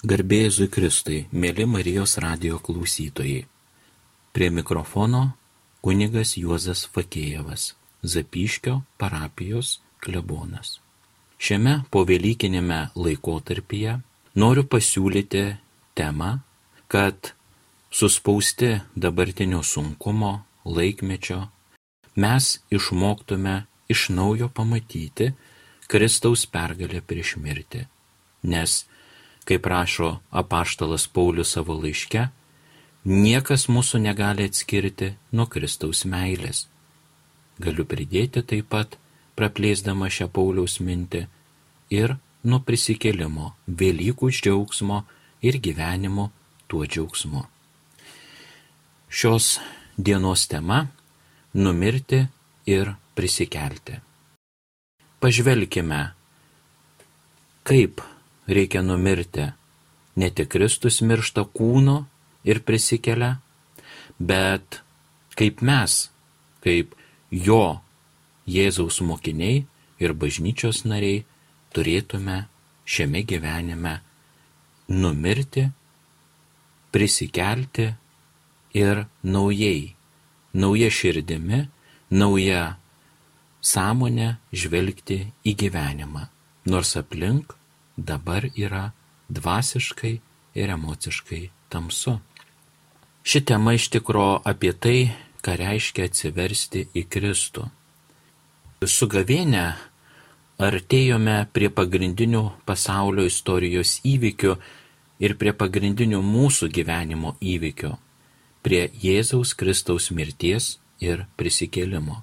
Garbėjai Kristui, mėly Marijos radio klausytojai. Prie mikrofono kunigas Juozas Fakėjevas, Zapyškio parapijos klebonas. Šiame povelykinėme laikotarpyje noriu pasiūlyti temą, kad suspausti dabartinio sunkumo, laikmečio, mes išmoktume iš naujo pamatyti Kristaus pergalę prieš mirtį. Nes kaip rašo apaštalas Paulius savo laiške, niekas mūsų negali atskirti nuo Kristaus meilės. Galiu pridėti taip pat, praplėsdama šią Pauliaus mintį, ir nuo prisikėlimo, Velykų džiaugsmo ir gyvenimo tuo džiaugsmu. Šios dienos tema - numirti ir prisikelti. Pažvelkime, kaip reikia numirti. Ne tik Kristus miršta kūno ir prisikelia, bet kaip mes, kaip jo Jėzaus mokiniai ir bažnyčios nariai turėtume šiame gyvenime numirti, prisikelti ir naujai, nauja širdimi, nauja sąmonė žvelgti į gyvenimą, nors aplink dabar yra dvasiškai ir emociškai tamsu. Ši tema iš tikro apie tai, ką reiškia atsiversti į Kristų. Su gavėne artėjome prie pagrindinių pasaulio istorijos įvykių ir prie pagrindinių mūsų gyvenimo įvykių - prie Jėzaus Kristaus mirties ir prisikėlimo.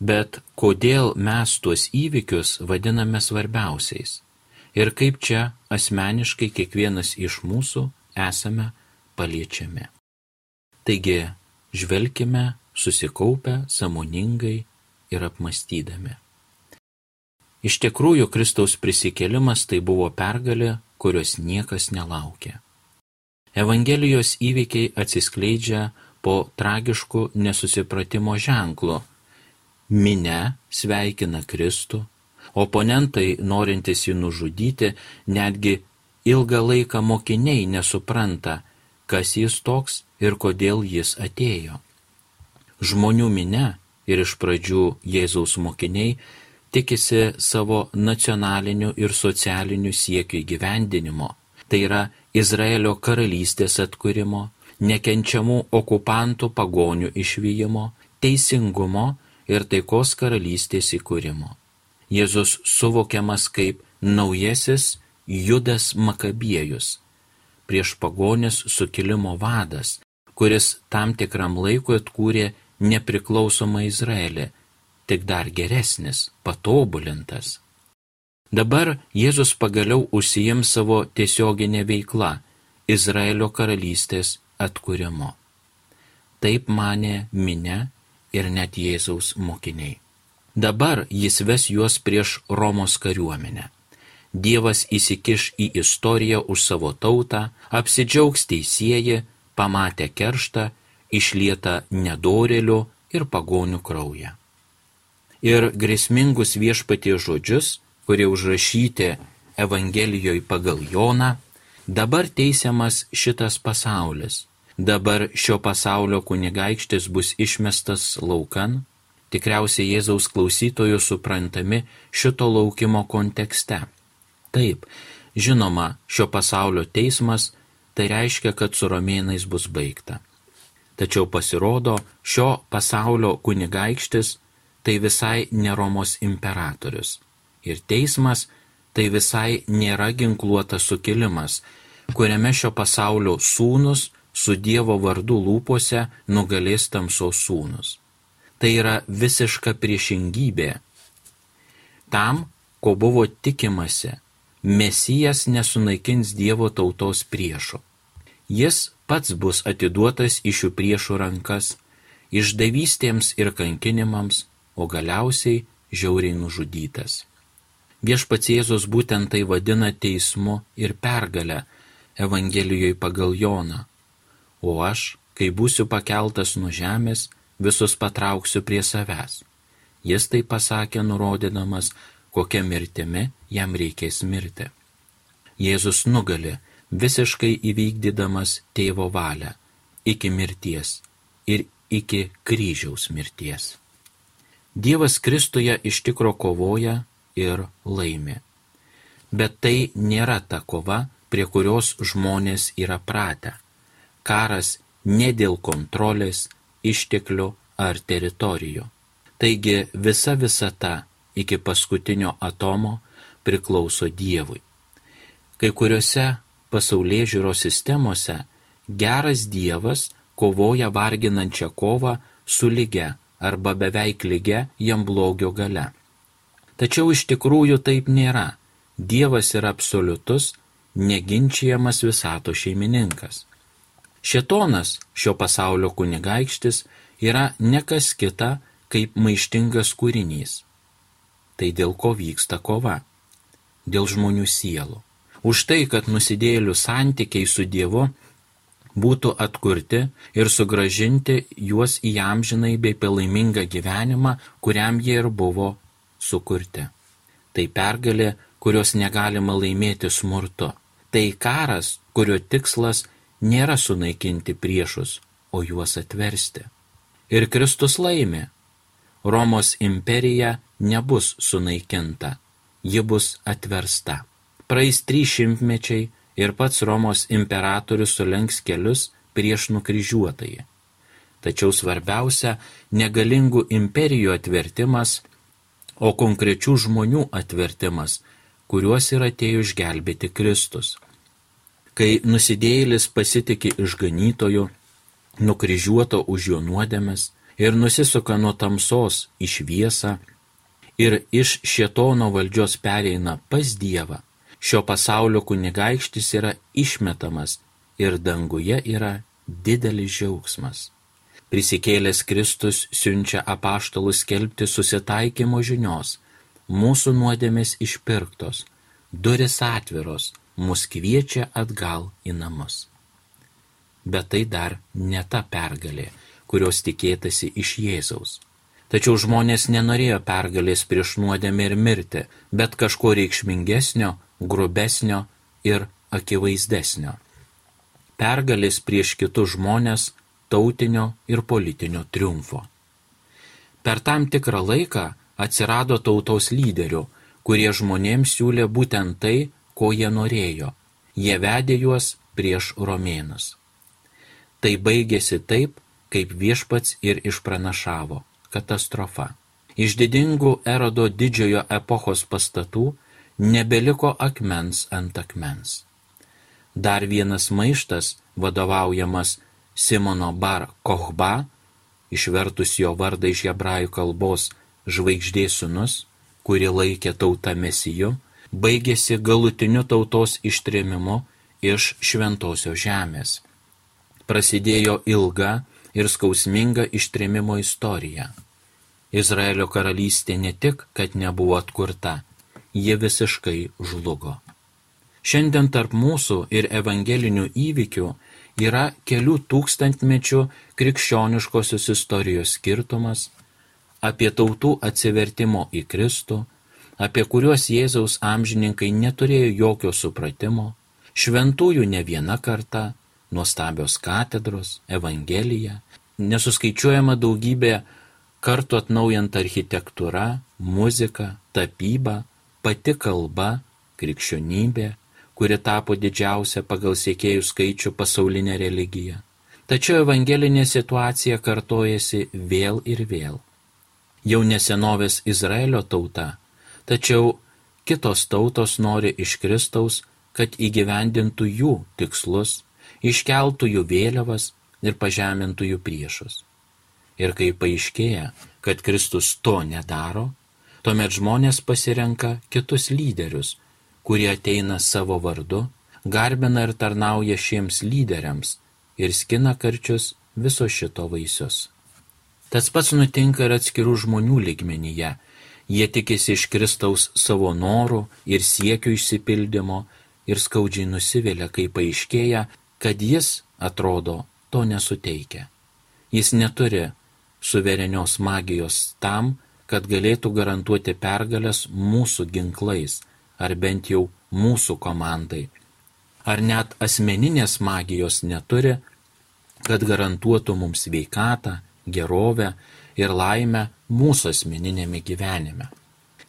Bet kodėl mes tuos įvykius vadiname svarbiausiais? Ir kaip čia asmeniškai kiekvienas iš mūsų esame paliečiami. Taigi, žvelkime susikaupę, samoningai ir apmastydami. Iš tikrųjų, Kristaus prisikėlimas tai buvo pergalė, kurios niekas nelaukė. Evangelijos įvykiai atsiskleidžia po tragiškų nesusipratimo ženklų. Mine sveikina Kristų, Oponentai, norintys jį nužudyti, netgi ilgą laiką mokiniai nesupranta, kas jis toks ir kodėl jis atėjo. Žmonių minė ir iš pradžių Jėzaus mokiniai tikisi savo nacionalinių ir socialinių siekių įgyvendinimo, tai yra Izraelio karalystės atkūrimo, nekenčiamų okupantų pagonių išvyjimo, teisingumo ir taikos karalystės įkūrimo. Jėzus suvokiamas kaip naujasis Judas Makabiejus, prieš pagonės sukilimo vadas, kuris tam tikram laikui atkūrė nepriklausomą Izraelį, tik dar geresnis, patobulintas. Dabar Jėzus pagaliau užsijims savo tiesioginę veiklą - Izraelio karalystės atkūrimo. Taip mane minė ir net Jėzaus mokiniai. Dabar jis ves juos prieš Romos kariuomenę. Dievas įsikiš į istoriją už savo tautą, apsidžiaugs teisėjai, pamatę kerštą, išlieta nedorelių ir pagonių kraują. Ir grėsmingus viešpatie žodžius, kurie užrašyti Evangelijoje pagal Joną, dabar teisiamas šitas pasaulis, dabar šio pasaulio kunigaikštis bus išmestas laukan, tikriausiai Jėzaus klausytojų suprantami šito laukimo kontekste. Taip, žinoma, šio pasaulio teismas tai reiškia, kad su romėnais bus baigta. Tačiau pasirodo, šio pasaulio kunigaikštis tai visai ne Romos imperatorius. Ir teismas tai visai nėra ginkluotas sukilimas, kuriame šio pasaulio sūnus su Dievo vardu lūpose nugalės tamsos sūnus tai yra visiška priešingybė. Tam, ko buvo tikimasi, Mesijas nesunaikins Dievo tautos priešų. Jis pats bus atiduotas į šių priešų rankas, išdavystėms ir kankinimams, o galiausiai žiauriai nužudytas. Viešpats Jėzus būtent tai vadina teismu ir pergalę Evangelijoje pagal Joną. O aš, kai būsiu pakeltas nuo žemės, visus patrauksiu prie savęs. Jis tai pasakė nurodydamas, kokia mirtimi jam reikės mirti. Jėzus nugali, visiškai įvykdydamas tėvo valią iki mirties ir iki kryžiaus mirties. Dievas Kristuje iš tikro kovoja ir laimi. Bet tai nėra ta kova, prie kurios žmonės yra pratę. Karas ne dėl kontrolės, išteklių ar teritorijų. Taigi visa visata iki paskutinio atomo priklauso Dievui. Kai kuriuose pasaulyje žiūros sistemose geras Dievas kovoja varginančią kovą su lyge arba beveik lyge jam blogio gale. Tačiau iš tikrųjų taip nėra. Dievas yra absoliutus, neginčiamas visato šeimininkas. Šetonas, šio pasaulio kunigaikštis, yra nekas kita kaip maištingas kūrinys. Tai dėl ko vyksta kova? Dėl žmonių sielų už tai, kad nusidėlių santykiai su Dievu būtų atkurti ir sugražinti juos į amžinai bei palaimingą gyvenimą, kuriam jie ir buvo sukurti. Tai pergalė, kurios negalima laimėti smurtu. Tai karas, kurio tikslas nėra sunaikinti priešus, o juos atversti. Ir Kristus laimi. Romos imperija nebus sunaikinta, ji bus atversta praeis trys šimtmečiai ir pats Romos imperatorius sulenks kelius prieš nukryžiuotąjį. Tačiau svarbiausia - negalingų imperijų atvertimas, o konkrečių žmonių atvertimas, kuriuos ir atėjo išgelbėti Kristus. Kai nusidėjėlis pasitikė išganytoju, nukryžiuoto už jo nuodėmes ir nusisuka nuo tamsos į šviesą ir iš šietono valdžios pereina pas Dievą, šio pasaulio kunigaikštis yra išmetamas ir danguje yra didelis džiaugsmas. Prisikėlęs Kristus siunčia apaštalus skelbti susitaikymo žinios, mūsų nuodėmės išpirktos, duris atviros, mus kviečia atgal į namus. Bet tai dar ne ta pergalė, kurios tikėtasi iš Jėzaus. Tačiau žmonės nenorėjo pergalės prieš nuodėmę ir mirtį, bet kažko reikšmingesnio grubesnio ir akivaizdesnio. Pergalės prieš kitus žmonės tautinio ir politinio triumfo. Per tam tikrą laiką atsirado tautos lyderių, kurie žmonėms siūlė būtent tai, ko jie norėjo. Jie vedė juos prieš romėnus. Tai baigėsi taip, kaip viešpats ir išpranašavo - katastrofa. Iš didingų erodo didžiojo epochos pastatų nebeliko akmens ant akmens. Dar vienas maištas, vadovaujamas Simono Bar Kohba, išvertus jo vardą iš hebrajų kalbos žvaigždės sunus, kuri laikė tautą mesiju, baigėsi galutiniu tautos ištrėmimu iš šventosios žemės. Prasidėjo ilga ir skausminga ištrėmimo istorija. Izraelio karalystė ne tik, kad nebuvo atkurta, jie visiškai žlugo. Šiandien tarp mūsų ir evangelinių įvykių yra kelių tūkstantmečių krikščioniškosios istorijos skirtumas apie tautų atsivertimo į Kristų, apie kuriuos Jėzaus amžininkai neturėjo jokio supratimo, šventųjų ne viena karta, nuostabios katedros, evangelija, nesuskaičiuojama daugybė kartu atnaujant architektūra, muzika, tapyba, pati kalba, krikščionybė, kuri tapo didžiausia pagal siekėjų skaičių pasaulinė religija. Tačiau evangelinė situacija kartojasi vėl ir vėl. Jau nesenovės Izraelio tauta, tačiau kitos tautos nori iš Kristaus, kad įgyvendintų jų tikslus, iškeltų jų vėliavas ir pažemintų jų priešus. Ir kai paaiškėja, kad Kristus to nedaro, Tuomet žmonės pasirenka kitus lyderius, kurie ateina savo vardu, garbina ir tarnauja šiems lyderiams ir skina karčius viso šito vaisius. Tas pats nutinka ir atskirų žmonių ligmenyje. Jie tikisi iš Kristaus savo norų ir siekių išsipildymo ir skaudžiai nusivėlia, kai paaiškėja, kad jis, atrodo, to nesuteikia. Jis neturi suverenios magijos tam, kad galėtų garantuoti pergalės mūsų ginklais ar bent jau mūsų komandai. Ar net asmeninės magijos neturi, kad garantuotų mums veikatą, gerovę ir laimę mūsų asmeninėme gyvenime.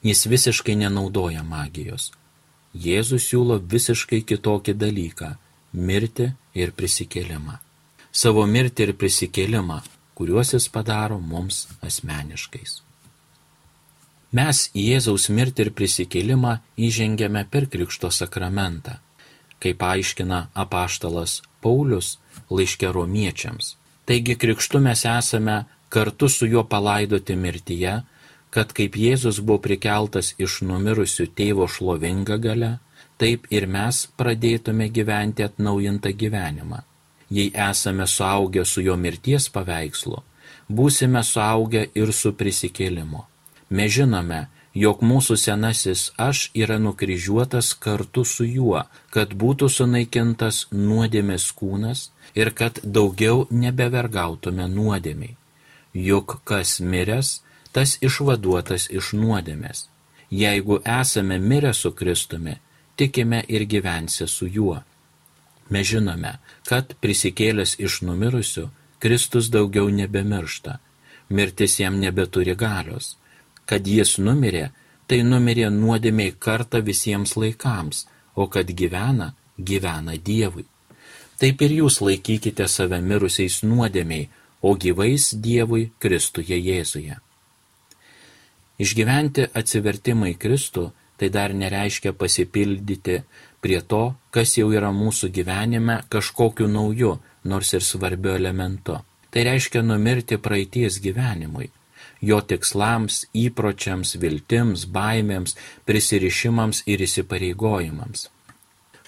Jis visiškai nenaudoja magijos. Jėzus siūlo visiškai kitokį dalyką - mirti ir prisikėlimą. Savo mirtį ir prisikėlimą, kuriuos jis padaro mums asmeniškais. Mes į Jėzaus mirtį ir prisikėlimą įžengėme per Krikšto sakramentą, kaip aiškina apaštalas Paulius laiške romiečiams. Taigi krikštu mes esame kartu su juo palaidoti mirtyje, kad kaip Jėzus buvo prikeltas iš numirusių tėvo šlovinga gale, taip ir mes pradėtume gyventi atnaujintą gyvenimą. Jei esame suaugę su jo mirties paveikslu, būsime suaugę ir su prisikėlimu. Mes žinome, jog mūsų senasis aš yra nukryžiuotas kartu su juo, kad būtų sunaikintas nuodėmės kūnas ir kad daugiau nebevergautume nuodėmiai. Juk kas miręs, tas išvaduotas iš nuodėmės. Jeigu esame mirę su Kristumi, tikime ir gyvensi su juo. Mes žinome, kad prisikėlęs iš numirusių, Kristus daugiau nebemiršta, mirtis jam nebeturi galios. Kad jis numirė, tai numirė nuodėmiai kartą visiems laikams, o kad gyvena, gyvena Dievui. Taip ir jūs laikykite save mirusiais nuodėmiai, o gyvais Dievui Kristuje Jėzuje. Išgyventi atsivertimą į Kristų tai dar nereiškia pasipildyti prie to, kas jau yra mūsų gyvenime kažkokiu nauju, nors ir svarbiu elementu. Tai reiškia numirti praeities gyvenimui, jo tikslams, įpročiams, viltims, baimėms, prisirišimams ir įsipareigojimams.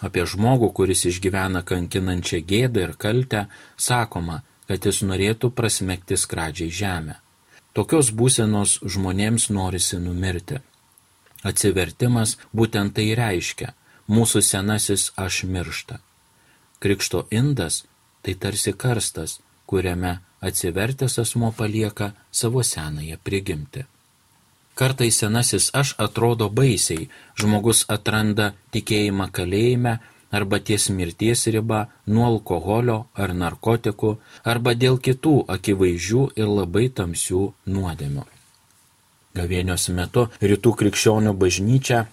Apie žmogų, kuris išgyvena kankinančią gėdą ir kaltę, sakoma, kad jis norėtų prasmekti skradžiai žemę. Tokios būsenos žmonėms norisi numirti. Atsivertimas būtent tai reiškia - mūsų senasis aš miršta. Krikšto indas tai tarsi karstas, kuriame atsivertęs asmo palieka savo senąją prigimti. Kartai senasis aš atrodo baisiai, žmogus atranda tikėjimą kalėjime arba ties mirties riba nuo alkoholio ar narkotikų, arba dėl kitų akivaizdžių ir labai tamsių nuodėmių. Gavėnios metu rytų krikščionių bažnyčia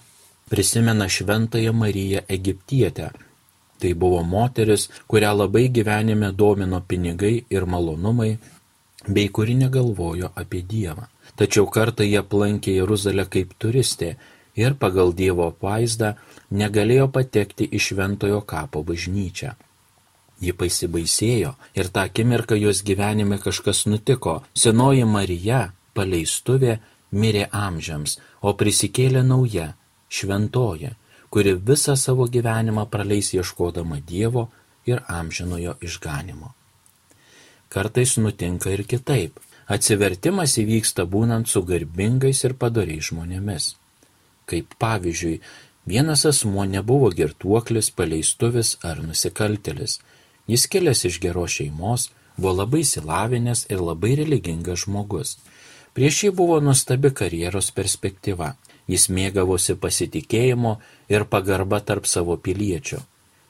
prisimena šventąją Mariją Egiptietę. Tai buvo moteris, kurią labai gyvenime domino pinigai ir malonumai, bei kuri negalvojo apie Dievą. Tačiau kartą jie aplankė Jeruzalę kaip turistė ir pagal Dievo vaizdą negalėjo patekti į šventojo kapo bažnyčią. Ji pasibaisėjo ir tą akimirką jos gyvenime kažkas nutiko. Senoji Marija, paleistuvė, mirė amžiams, o prisikėlė nauja, šventoji, kuri visą savo gyvenimą praleis ieškodama Dievo ir amžinojo išganimo. Kartais nutinka ir kitaip. Atsivertimas įvyksta būnant su garbingais ir padariais žmonėmis. Kaip pavyzdžiui, Vienas asmuo nebuvo girtuoklis, paleistuvis ar nusikaltelis. Jis kilęs iš geros šeimos, buvo labai silavinęs ir labai religingas žmogus. Prieš jį buvo nuostabi karjeros perspektyva. Jis mėgavosi pasitikėjimo ir pagarba tarp savo piliečių.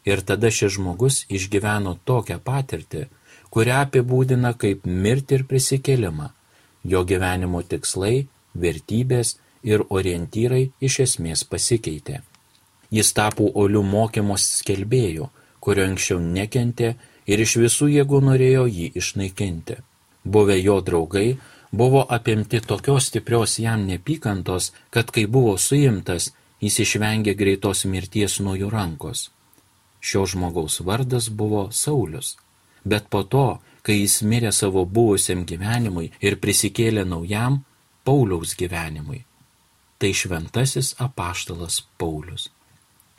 Ir tada šis žmogus išgyveno tokią patirtį, kurią apibūdina kaip mirti ir prisikėlimą. Jo gyvenimo tikslai, vertybės ir orientyrai iš esmės pasikeitė. Jis tapo olių mokymos skelbėjų, kurio anksčiau nekentė ir iš visų jėgų norėjo jį išnaikinti. Buvę jo draugai buvo apimti tokios stiprios jam nepykantos, kad kai buvo suimtas, jis išvengė greitos mirties nuo jų rankos. Šio žmogaus vardas buvo Saulis, bet po to, kai jis mirė savo buvusiam gyvenimui ir prisikėlė naujam Pauliaus gyvenimui tai šventasis apaštalas Paulius.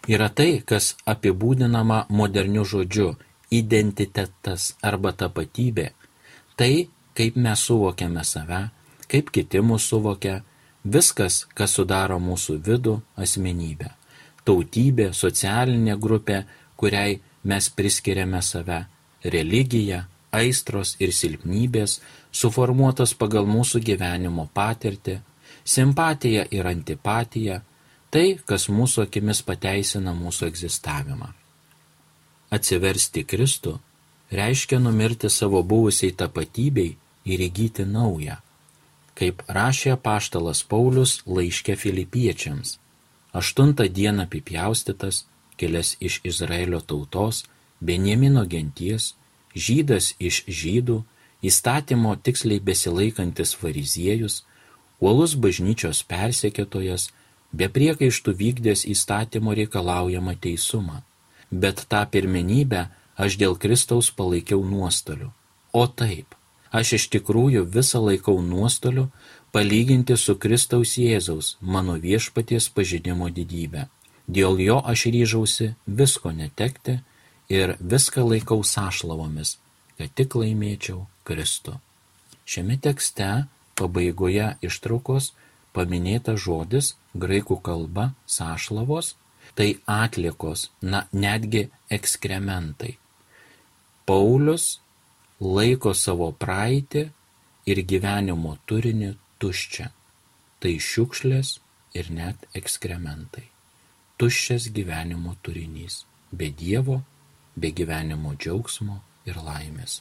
Yra tai, kas apibūdinama moderniu žodžiu - identitetas arba tapatybė. Tai, kaip mes suvokiame save, kaip kiti mūsų suvokia, viskas, kas sudaro mūsų vidų asmenybę. Tautybė, socialinė grupė, kuriai mes priskiriame save, religija, aistros ir silpnybės, suformuotos pagal mūsų gyvenimo patirtį, simpatija ir antipatija, Tai, kas mūsų akimis pateisina mūsų egzistavimą. Atsiversti Kristų reiškia numirti savo buvusiai tapatybei ir įgyti naują. Kaip rašė paštalas Paulius laiškė filipiečiams. Aštuntą dieną apipjaustytas, kilęs iš Izraelio tautos, Benjamino genties, žydas iš žydų, įstatymo tiksliai besilaikantis fariziejus, uolus bažnyčios persekėtojas, be priekaištų vykdęs įstatymo reikalaujamą teisumą. Bet tą pirmenybę aš dėl Kristaus palaikiau nuostoliu. O taip, aš iš tikrųjų visą laikau nuostoliu palyginti su Kristaus Jėzaus, mano viešpaties pažinimo didybę. Dėl jo aš ryžausi visko netekti ir viską laikau sąšlavomis, kad tik laimėčiau Kristų. Šiame tekste pabaigoje ištraukos paminėta žodis graikų kalba sąšlavos, tai atlikos, na netgi ekskrementai. Paulius laiko savo praeitį ir gyvenimo turinį tuščia. Tai šiukšlės ir net ekskrementai. Tuščias gyvenimo turinys. Be Dievo be gyvenimo džiaugsmo ir laimės.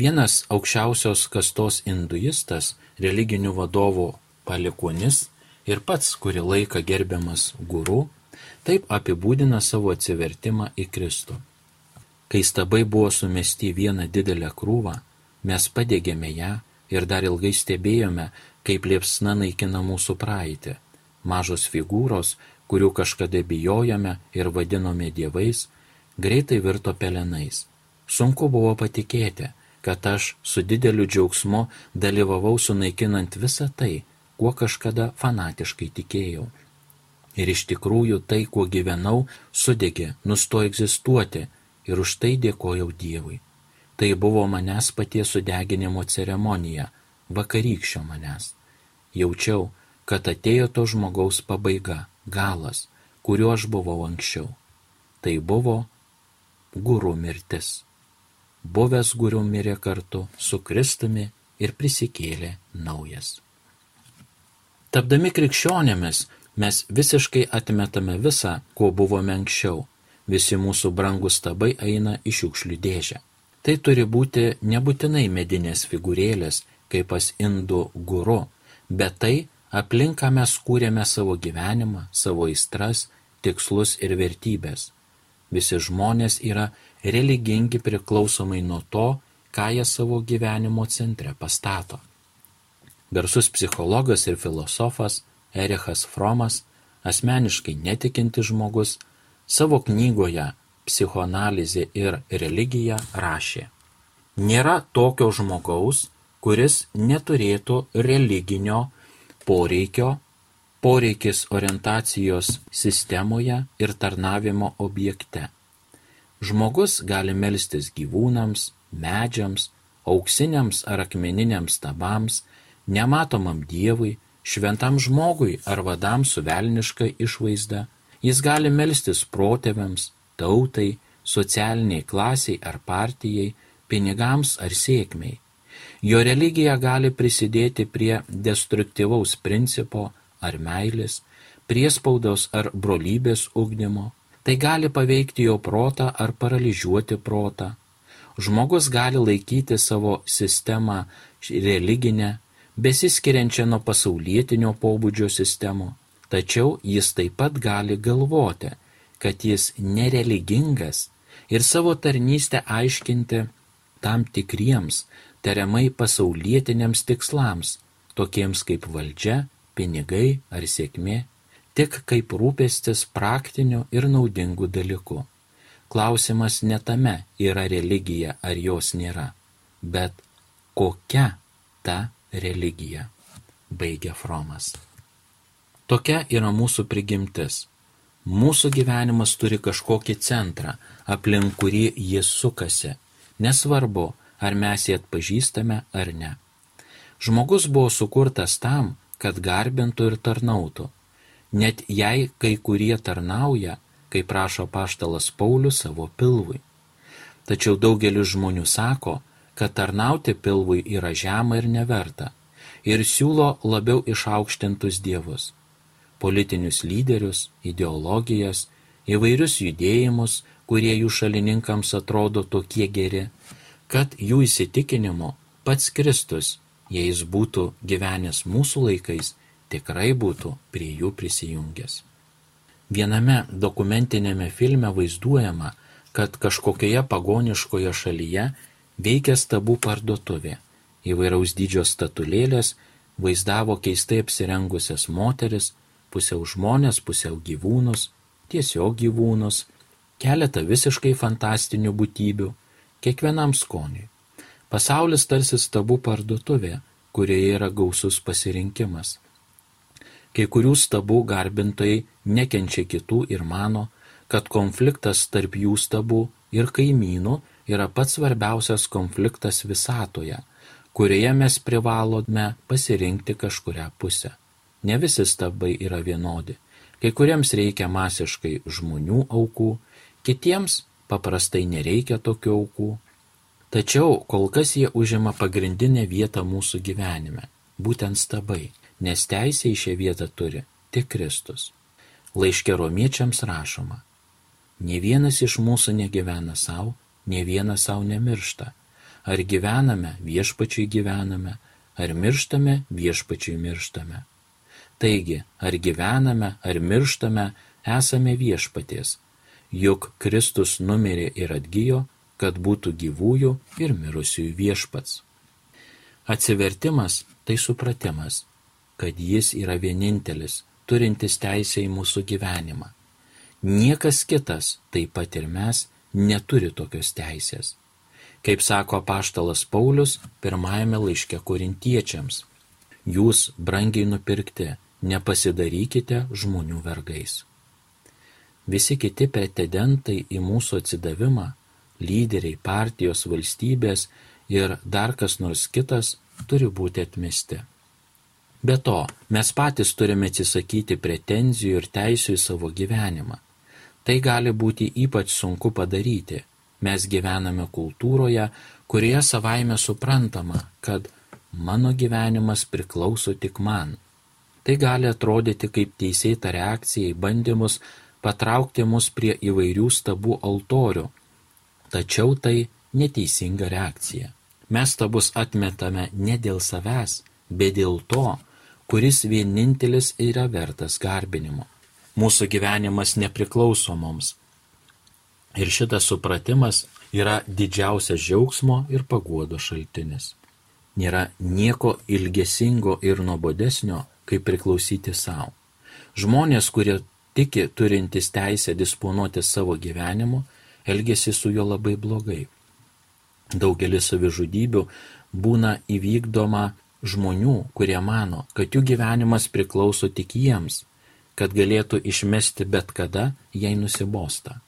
Vienas aukščiausios kastos hinduistas, religinių vadovų palikuonis ir pats kurį laiką gerbiamas guru, taip apibūdina savo atsivertimą į Kristų. Kai stabai buvo sumesti vieną didelę krūvą, mes padėgėme ją ir dar ilgai stebėjome, kaip liepsna naikina mūsų praeitį. Mažos figūros, kurių kažkada bijojame ir vadinome dievais, greitai virto pelenais. Sunku buvo patikėti, kad aš su dideliu džiaugsmu dalyvavau sunaikinant visą tai, kuo kažkada fanatiškai tikėjau. Ir iš tikrųjų tai, kuo gyvenau, sudegė, nustojo egzistuoti ir už tai dėkojau Dievui. Tai buvo manęs paties sudeginimo ceremonija, vakarykščio manęs. Jaučiau, kad atėjo to žmogaus pabaiga, galas, kuriuo aš buvau anksčiau. Tai buvo gurų mirtis. Buvęs gurų mirė kartu su Kristumi ir prisikėlė naujas. Tapdami krikščionėmis mes visiškai atmetame visą, kuo buvome anksčiau. Visi mūsų brangus tabai eina į šiukšlių dėžę. Tai turi būti nebūtinai medinės figūrėlės, kaip pas indų guru, bet tai aplinką mes kūrėme savo gyvenimą, savo aistras, tikslus ir vertybės. Visi žmonės yra religingi priklausomai nuo to, ką jie savo gyvenimo centre pastato. Garsus psichologas ir filosofas Erichas Fromas, asmeniškai netikintis žmogus, savo knygoje Psichoanalizė ir religija rašė. Nėra tokio žmogaus, kuris neturėtų religinio poreikio poreikis orientacijos sistemoje ir tarnavimo objekte. Žmogus gali melstis gyvūnams, medžiams, auksiniams ar akmeniniams stabams, nematomam dievui, šventam žmogui ar vadam su velniška išvaizda. Jis gali melstis protėviams, tautai, socialiniai klasiai ar partijai, pinigams ar sėkmiai. Jo religija gali prisidėti prie destruktyvaus principo ar meilės, priespaudos ar brolybės ugdymo, tai gali paveikti jo protą ar paralyžiuoti protą. Žmogus gali laikyti savo sistemą religinę, besiskiriančią nuo pasaulietinio pobūdžio sistemų, tačiau jis taip pat gali galvoti, kad jis nereligingas ir savo tarnystę aiškinti tam tikriems, tariamai pasaulietiniams tikslams, tokiems kaip valdžia, pinigai ar sėkmė tik kaip rūpestis praktiniu ir naudingu dalyku. Klausimas ne tame yra religija ar jos nėra, bet kokia ta religija, baigia Fromas. Tokia yra mūsų prigimtis. Mūsų gyvenimas turi kažkokį centrą, aplink kurį jis sukasi, nesvarbu, ar mes jį atpažįstame ar ne. Žmogus buvo sukurtas tam, kad garbintų ir tarnautų. Net jei kai kurie tarnauja, kaip prašo paštalas Paulius savo pilvui. Tačiau daugelis žmonių sako, kad tarnauti pilvui yra žema ir neverta ir siūlo labiau išaukštintus dievus. politinius lyderius, ideologijas, įvairius judėjimus, kurie jų šalininkams atrodo tokie geri, kad jų įsitikinimu pats Kristus, jei jis būtų gyvenęs mūsų laikais, tikrai būtų prie jų prisijungęs. Viename dokumentinėme filme vaizduojama, kad kažkokioje pagoniškoje šalyje veikia stabų parduotuvė. Įvairaus dydžio statulėlės vaizdavo keistai apsirengusias moteris, pusiau žmonės, pusiau gyvūnus, tiesiog gyvūnus, keletą visiškai fantastinių būtybių, kiekvienam skoniui. Pasaulis tarsi stabų parduotuvė, kurioje yra gausus pasirinkimas. Kai kurių stabų garbintojai nekenčia kitų ir mano, kad konfliktas tarp jų stabų ir kaimynų yra pats svarbiausias konfliktas visatoje, kurioje mes privalome pasirinkti kažkuria pusę. Ne visi stabai yra vienodi. Kai kuriems reikia masiškai žmonių aukų, kitiems paprastai nereikia tokių aukų. Tačiau kol kas jie užima pagrindinę vietą mūsų gyvenime - būtent stabai, nes teisė į šią vietą turi tik Kristus. Laiškė romiečiams rašoma, Ne vienas iš mūsų negyvena savo, ne vienas savo nemiršta. Ar gyvename, viešpačiai gyvename, ar mirštame, viešpačiai mirštame. Taigi, ar gyvename, ar mirštame, esame viešpaties, juk Kristus numirė ir atgyjo, kad būtų gyvųjų ir mirusiųjų viešpats. Atsivertimas tai supratimas, kad jis yra vienintelis, turintis teisę į mūsų gyvenimą Niekas kitas, taip pat ir mes, neturi tokios teisės. Kaip sako paštalas Paulius pirmajame laiške korintiečiams, jūs brangiai nupirkti, nepasidarykite žmonių vergais. Visi kiti pretendentai į mūsų atsidavimą - lyderiai, partijos, valstybės ir dar kas nors kitas - turi būti atmesti. Be to, mes patys turime atsisakyti pretenzijų ir teisų į savo gyvenimą. Tai gali būti ypač sunku padaryti. Mes gyvename kultūroje, kurioje savaime suprantama, kad mano gyvenimas priklauso tik man. Tai gali atrodyti kaip teisėta reakcija į bandymus patraukti mus prie įvairių stabų altorių. Tačiau tai neteisinga reakcija. Mes stabus atmetame ne dėl savęs, bet dėl to, kuris vienintelis yra vertas garbinimo. Mūsų gyvenimas nepriklauso mums. Ir šitas supratimas yra didžiausias džiaugsmo ir paguodo šaltinis. Nėra nieko ilgesingo ir nuobodesnio, kaip priklausyti savo. Žmonės, kurie tiki turintys teisę disponuoti savo gyvenimu, elgesi su juo labai blogai. Daugelis savižudybių būna įvykdoma žmonių, kurie mano, kad jų gyvenimas priklauso tik jiems kad galėtų išmesti bet kada, jei nusibosta.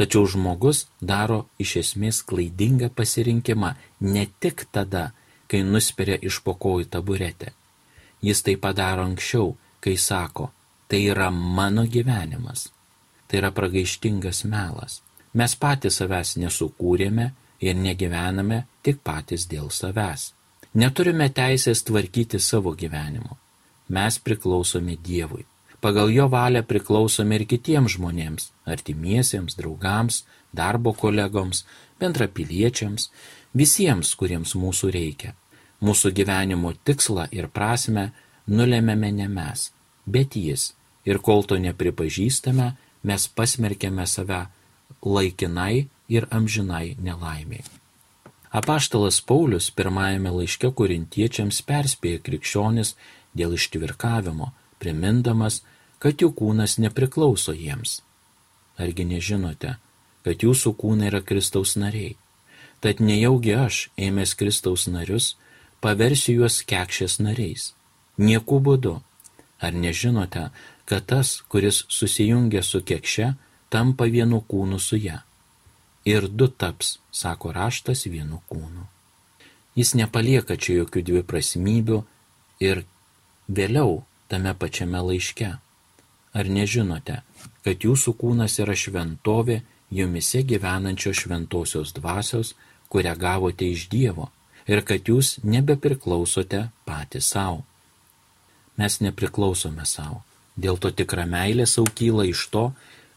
Tačiau žmogus daro iš esmės klaidingą pasirinkimą ne tik tada, kai nusperia iš pokojų taburetę. Jis tai padaro anksčiau, kai sako, tai yra mano gyvenimas. Tai yra pragaištingas melas. Mes patys savęs nesukūrėme ir negyvename tik patys dėl savęs. Neturime teisės tvarkyti savo gyvenimo. Mes priklausome Dievui. Pagal jo valią priklausome ir kitiems žmonėms - artimiesiems, draugams, darbo kolegoms, bendrapiliečiams, visiems, kuriems mūsų reikia. Mūsų gyvenimo tikslą ir prasme nulemiame ne mes, bet jis. Ir kol to nepripažįstame, mes pasmerkėme save laikinai ir amžinai nelaimiai. Apaštalas Paulius pirmajame laiške korintiečiams perspėja krikščionis dėl ištvirkavimo, primindamas, kad jų kūnas nepriklauso jiems. Argi nežinote, kad jūsų kūnai yra Kristaus nariai? Tad nejaugi aš, ėmęs Kristaus narius, paversiu juos kekšės nariais. Nieku būdu. Ar nežinote, kad tas, kuris susijungia su kekše, tampa vienu kūnu su ja? Ir du taps, sako raštas, vienu kūnu. Jis nepalieka čia jokių dviprasmybių ir vėliau tame pačiame laiške. Ar nežinote, kad jūsų kūnas yra šventovė jumise gyvenančios šventosios dvasios, kurią gavote iš Dievo, ir kad jūs nebepriklausote patys savo? Mes nepriklausome savo, Dėl to tikra meilė saukyla iš to,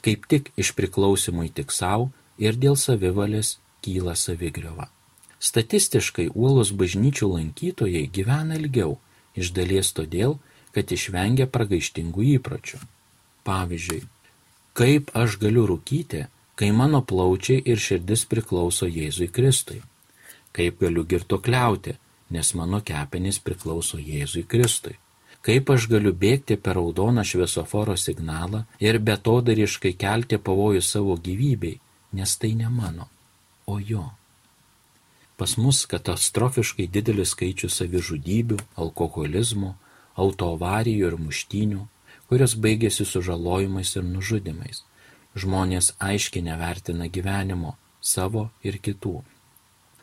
kaip tik iš priklausimui tik savo ir dėl savivalės kyla savigriova. Statistiškai uolos bažnyčių lankytojai gyvena ilgiau, iš dalies todėl, kad išvengia pragaištingų įpročių. Pavyzdžiui, kaip aš galiu rūkyti, kai mano plaučiai ir širdis priklauso Jėzui Kristui? Kaip galiu girtukliauti, nes mano kepenys priklauso Jėzui Kristui? Kaip aš galiu bėgti per raudoną šviesoforo signalą ir betodariškai kelti pavojų savo gyvybei, nes tai ne mano, o jo. Pas mus katastrofiškai didelis skaičius savižudybių, alkoholizmo, autoavarijų ir muštinių, kurios baigėsi sužalojimais ir nužudimais. Žmonės aiškiai nevertina gyvenimo savo ir kitų.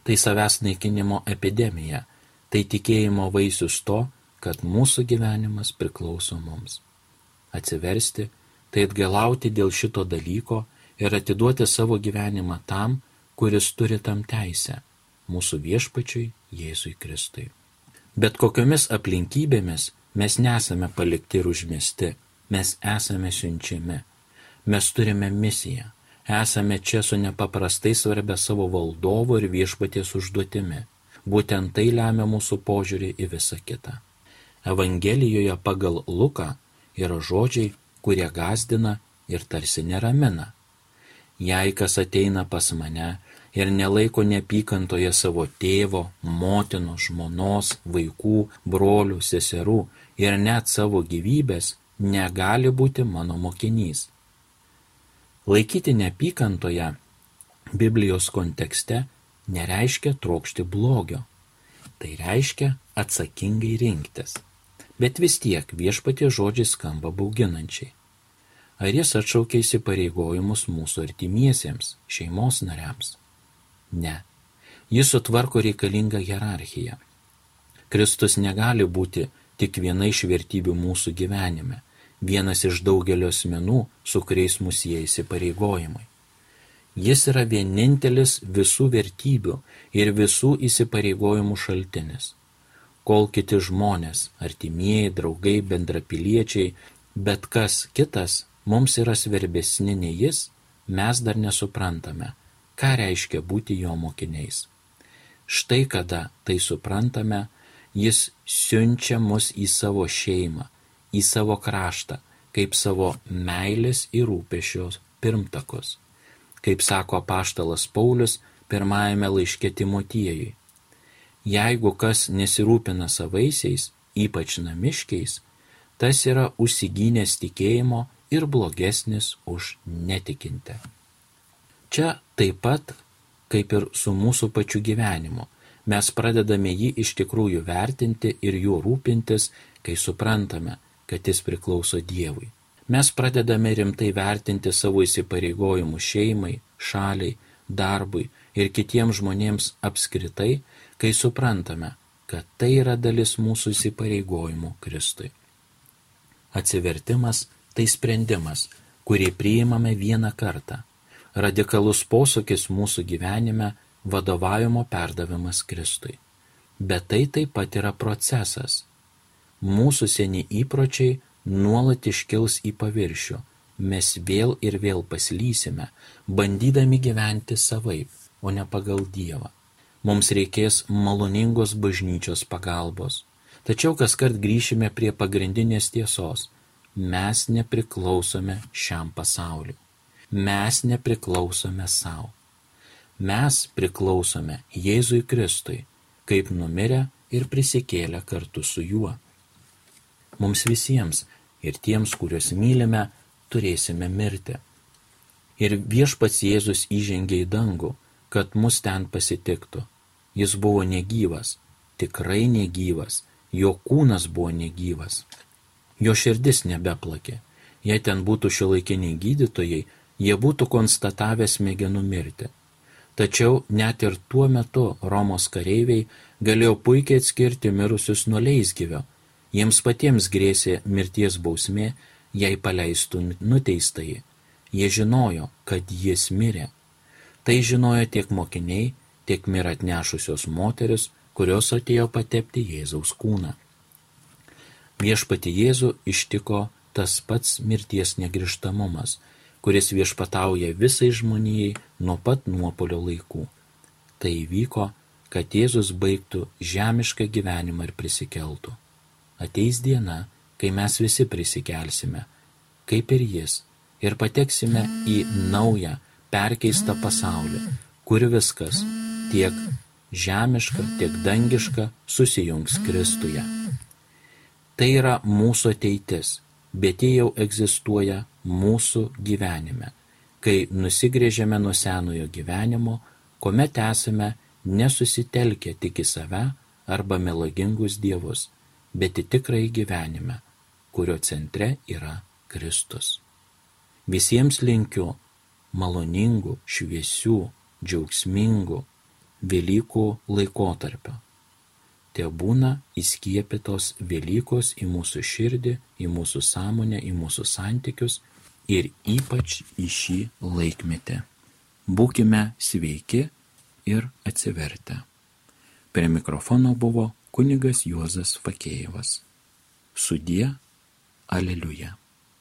Tai savęs naikinimo epidemija, tai tikėjimo vaisius to, kad mūsų gyvenimas priklauso mums. Atsiversti, tai atgalauti dėl šito dalyko ir atiduoti savo gyvenimą tam, kuris turi tam teisę - mūsų viešpačiui Jėzui Kristui. Bet kokiomis aplinkybėmis Mes nesame palikti ir užmesti, mes esame siunčiami. Mes turime misiją. Esame čia su nepaprastai svarbia savo valdovo ir viešpaties užduotimi. Būtent tai lemia mūsų požiūrį į visą kitą. Evangelijoje pagal Luką yra žodžiai, kurie gazdina ir tarsi neramina. Jei kas ateina pas mane ir nelaiko neapykantoje savo tėvo, motinos, žmonos, vaikų, brolių, seserų ir net savo gyvybės negali būti mano mokinys. Laikyti neapykantoje Biblijos kontekste nereiškia trokšti blogio. Tai reiškia atsakingai rinktis. Bet vis tiek viešpatie žodžiai skamba bauginančiai. Ar jis atšaukia įsipareigojimus mūsų artimiesiems, šeimos nariams? Ne. Jis sutvarko reikalingą hierarchiją. Kristus negali būti tik viena iš vertybių mūsų gyvenime, vienas iš daugelio asmenų, su kuriais mūsų jie įsipareigojimai. Jis yra vienintelis visų vertybių ir visų įsipareigojimų šaltinis. Kol kiti žmonės, artimieji, draugai, bendrapiliečiai, bet kas kitas mums yra svarbesni nei jis, mes dar nesuprantame, ką reiškia būti jo mokiniais. Štai kada tai suprantame, Jis siunčia mus į savo šeimą, į savo kraštą, kaip savo meilės ir rūpešios pirmtakus. Kaip sako paštalas Paulius pirmajame laiške Timotiejui. Jeigu kas nesirūpina savaisiais, ypač namiškiais, tas yra užsigynęs tikėjimo ir blogesnis už netikintę. Čia taip pat kaip ir su mūsų pačiu gyvenimu mes pradedame jį iš tikrųjų vertinti ir juo rūpintis, kai suprantame, kad jis priklauso Dievui. Mes pradedame rimtai vertinti savo įsipareigojimus šeimai, šaliai, darbui ir kitiems žmonėms apskritai, kai suprantame, kad tai yra dalis mūsų įsipareigojimų Kristui. Atsivertimas tai sprendimas, kurį priimame vieną kartą. Radikalus posūkis mūsų gyvenime vadovavimo perdavimas Kristui. Bet tai taip pat yra procesas. Mūsų seni įpročiai nuolat iškils į paviršių, mes vėl ir vėl paslysime, bandydami gyventi savaip, o ne pagal Dievą. Mums reikės maloningos bažnyčios pagalbos. Tačiau kas kart grįšime prie pagrindinės tiesos. Mes nepriklausome šiam pasauliu. Mes nepriklausome savo. Mes priklausome Jėzui Kristui, kaip numirę ir prisikėlę kartu su juo. Mums visiems ir tiems, kuriuos mylime, turėsime mirti. Ir viešpats Jėzus įžengė į dangų, kad mus ten pasitiktų. Jis buvo negyvas, tikrai negyvas, jo kūnas buvo negyvas. Jo širdis nebeplakė. Jei ten būtų šiuolaikiniai gydytojai, jie būtų konstatavę smegenų mirtį. Tačiau net ir tuo metu Romos kareiviai galėjo puikiai atskirti mirusius nuo leisgyvio. Jiems patiems grėsė mirties bausmė, jei paleistų nuteistąjį. Jie žinojo, kad jis mirė. Tai žinojo tiek mokiniai, tiek mirą atnešusios moteris, kurios atėjo patepti Jėzaus kūną. Viešpati Jėzų ištiko tas pats mirties negrižtamumas, kuris viešpatauja visai žmonijai nuo pat nuopolio laikų. Tai įvyko, kad Jėzus baigtų žemišką gyvenimą ir prisikeltų. Ateis diena, kai mes visi prisikelsime, kaip ir Jis, ir pateksime į naują, perkeistą pasaulį, kur viskas, tiek žemiška, tiek dangiška, susijungs Kristuje. Tai yra mūsų ateitis, bet jie jau egzistuoja mūsų gyvenime, kai nusigrėžiame nuo senojo gyvenimo, kuomet esame nesusitelkę tik į save arba melagingus dievus, bet į tikrąjį gyvenimą, kurio centre yra Kristus. Visiems linkiu maloningų, šviesių, džiaugsmingų Velykų laikotarpio. Te būna įskiepytos Velykos į mūsų širdį, į mūsų sąmonę, į mūsų santykius ir ypač į šį laikmetį. Būkime sveiki ir atsivertę. Prie mikrofono buvo kunigas Juozas Fakėjevas. Sudie, aleliuja.